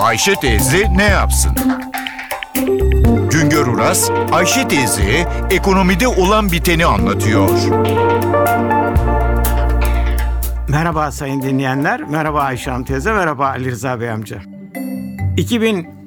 Ayşe teyze ne yapsın? Güngör Uras, Ayşe teyze ekonomide olan biteni anlatıyor. Merhaba sayın dinleyenler, merhaba Ayşe Hanım teyze, merhaba Ali Rıza Bey amca.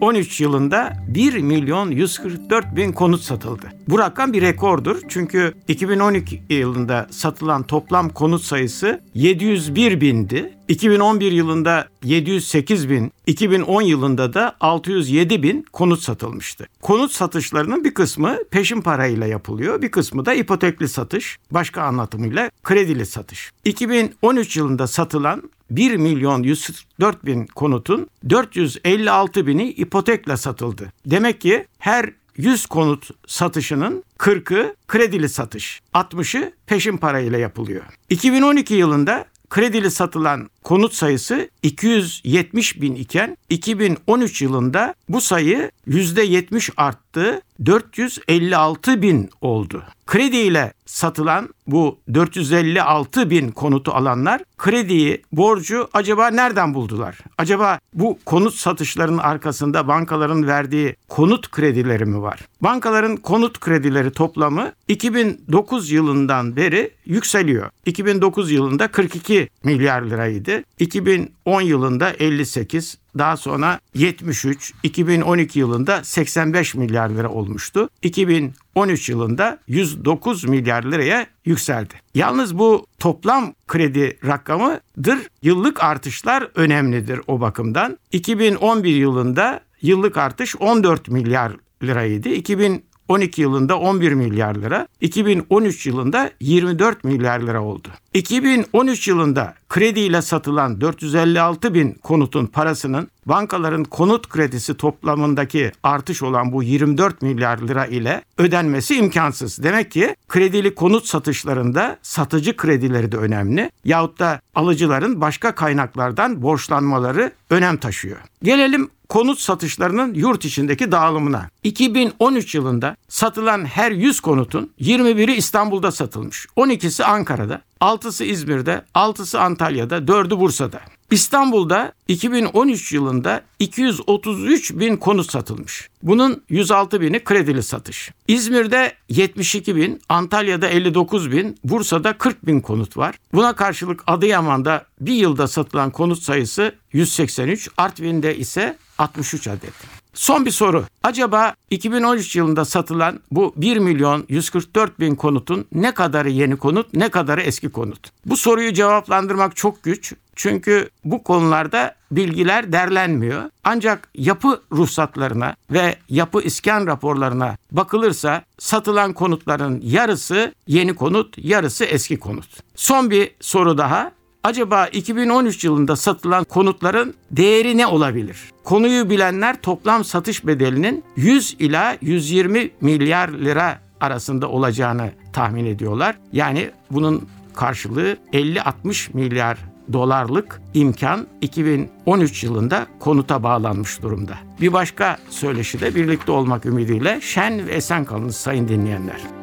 2013 yılında 1 milyon 144 bin konut satıldı. Bu rakam bir rekordur çünkü 2012 yılında satılan toplam konut sayısı 701 bindi. 2011 yılında 708 bin, 2010 yılında da 607 bin konut satılmıştı. Konut satışlarının bir kısmı peşin parayla yapılıyor, bir kısmı da ipotekli satış, başka anlatımıyla kredili satış. 2013 yılında satılan 1 milyon 104 bin konutun 456 bini ipotekle satıldı. Demek ki her 100 konut satışının 40'ı kredili satış, 60'ı peşin parayla yapılıyor. 2012 yılında kredili satılan konut sayısı 270 bin iken 2013 yılında bu sayı %70 arttı 456 bin oldu. Krediyle satılan bu 456 bin konutu alanlar krediyi, borcu acaba nereden buldular? Acaba bu konut satışlarının arkasında bankaların verdiği konut kredileri mi var? Bankaların konut kredileri toplamı 2009 yılından beri yükseliyor. 2009 yılında 42 milyar liraydı. 2010 yılında 58, daha sonra 73, 2012 yılında 85 milyar lira olmuştu. 2013 yılında 109 milyar liraya yükseldi. Yalnız bu toplam kredi rakamıdır. Yıllık artışlar önemlidir o bakımdan. 2011 yılında yıllık artış 14 milyar liraydı. 2000 12 yılında 11 milyar lira, 2013 yılında 24 milyar lira oldu. 2013 yılında krediyle satılan 456 bin konutun parasının bankaların konut kredisi toplamındaki artış olan bu 24 milyar lira ile ödenmesi imkansız. Demek ki kredili konut satışlarında satıcı kredileri de önemli yahut da alıcıların başka kaynaklardan borçlanmaları önem taşıyor. Gelelim konut satışlarının yurt içindeki dağılımına. 2013 yılında satılan her 100 konutun 21'i İstanbul'da satılmış. 12'si Ankara'da, 6'sı İzmir'de, 6'sı Antalya'da, 4'ü Bursa'da. İstanbul'da 2013 yılında 233 bin konut satılmış. Bunun 106 bini kredili satış. İzmir'de 72 bin, Antalya'da 59 bin, Bursa'da 40 bin konut var. Buna karşılık Adıyaman'da bir yılda satılan konut sayısı 183, Artvin'de ise 63 adet. Son bir soru. Acaba 2013 yılında satılan bu 1 milyon 144 bin konutun ne kadarı yeni konut ne kadarı eski konut? Bu soruyu cevaplandırmak çok güç. Çünkü bu konularda bilgiler derlenmiyor. Ancak yapı ruhsatlarına ve yapı iskan raporlarına bakılırsa satılan konutların yarısı yeni konut, yarısı eski konut. Son bir soru daha. Acaba 2013 yılında satılan konutların değeri ne olabilir? Konuyu bilenler toplam satış bedelinin 100 ila 120 milyar lira arasında olacağını tahmin ediyorlar. Yani bunun karşılığı 50-60 milyar dolarlık imkan 2013 yılında konuta bağlanmış durumda. Bir başka söyleşide birlikte olmak ümidiyle şen ve esen kalınız sayın dinleyenler.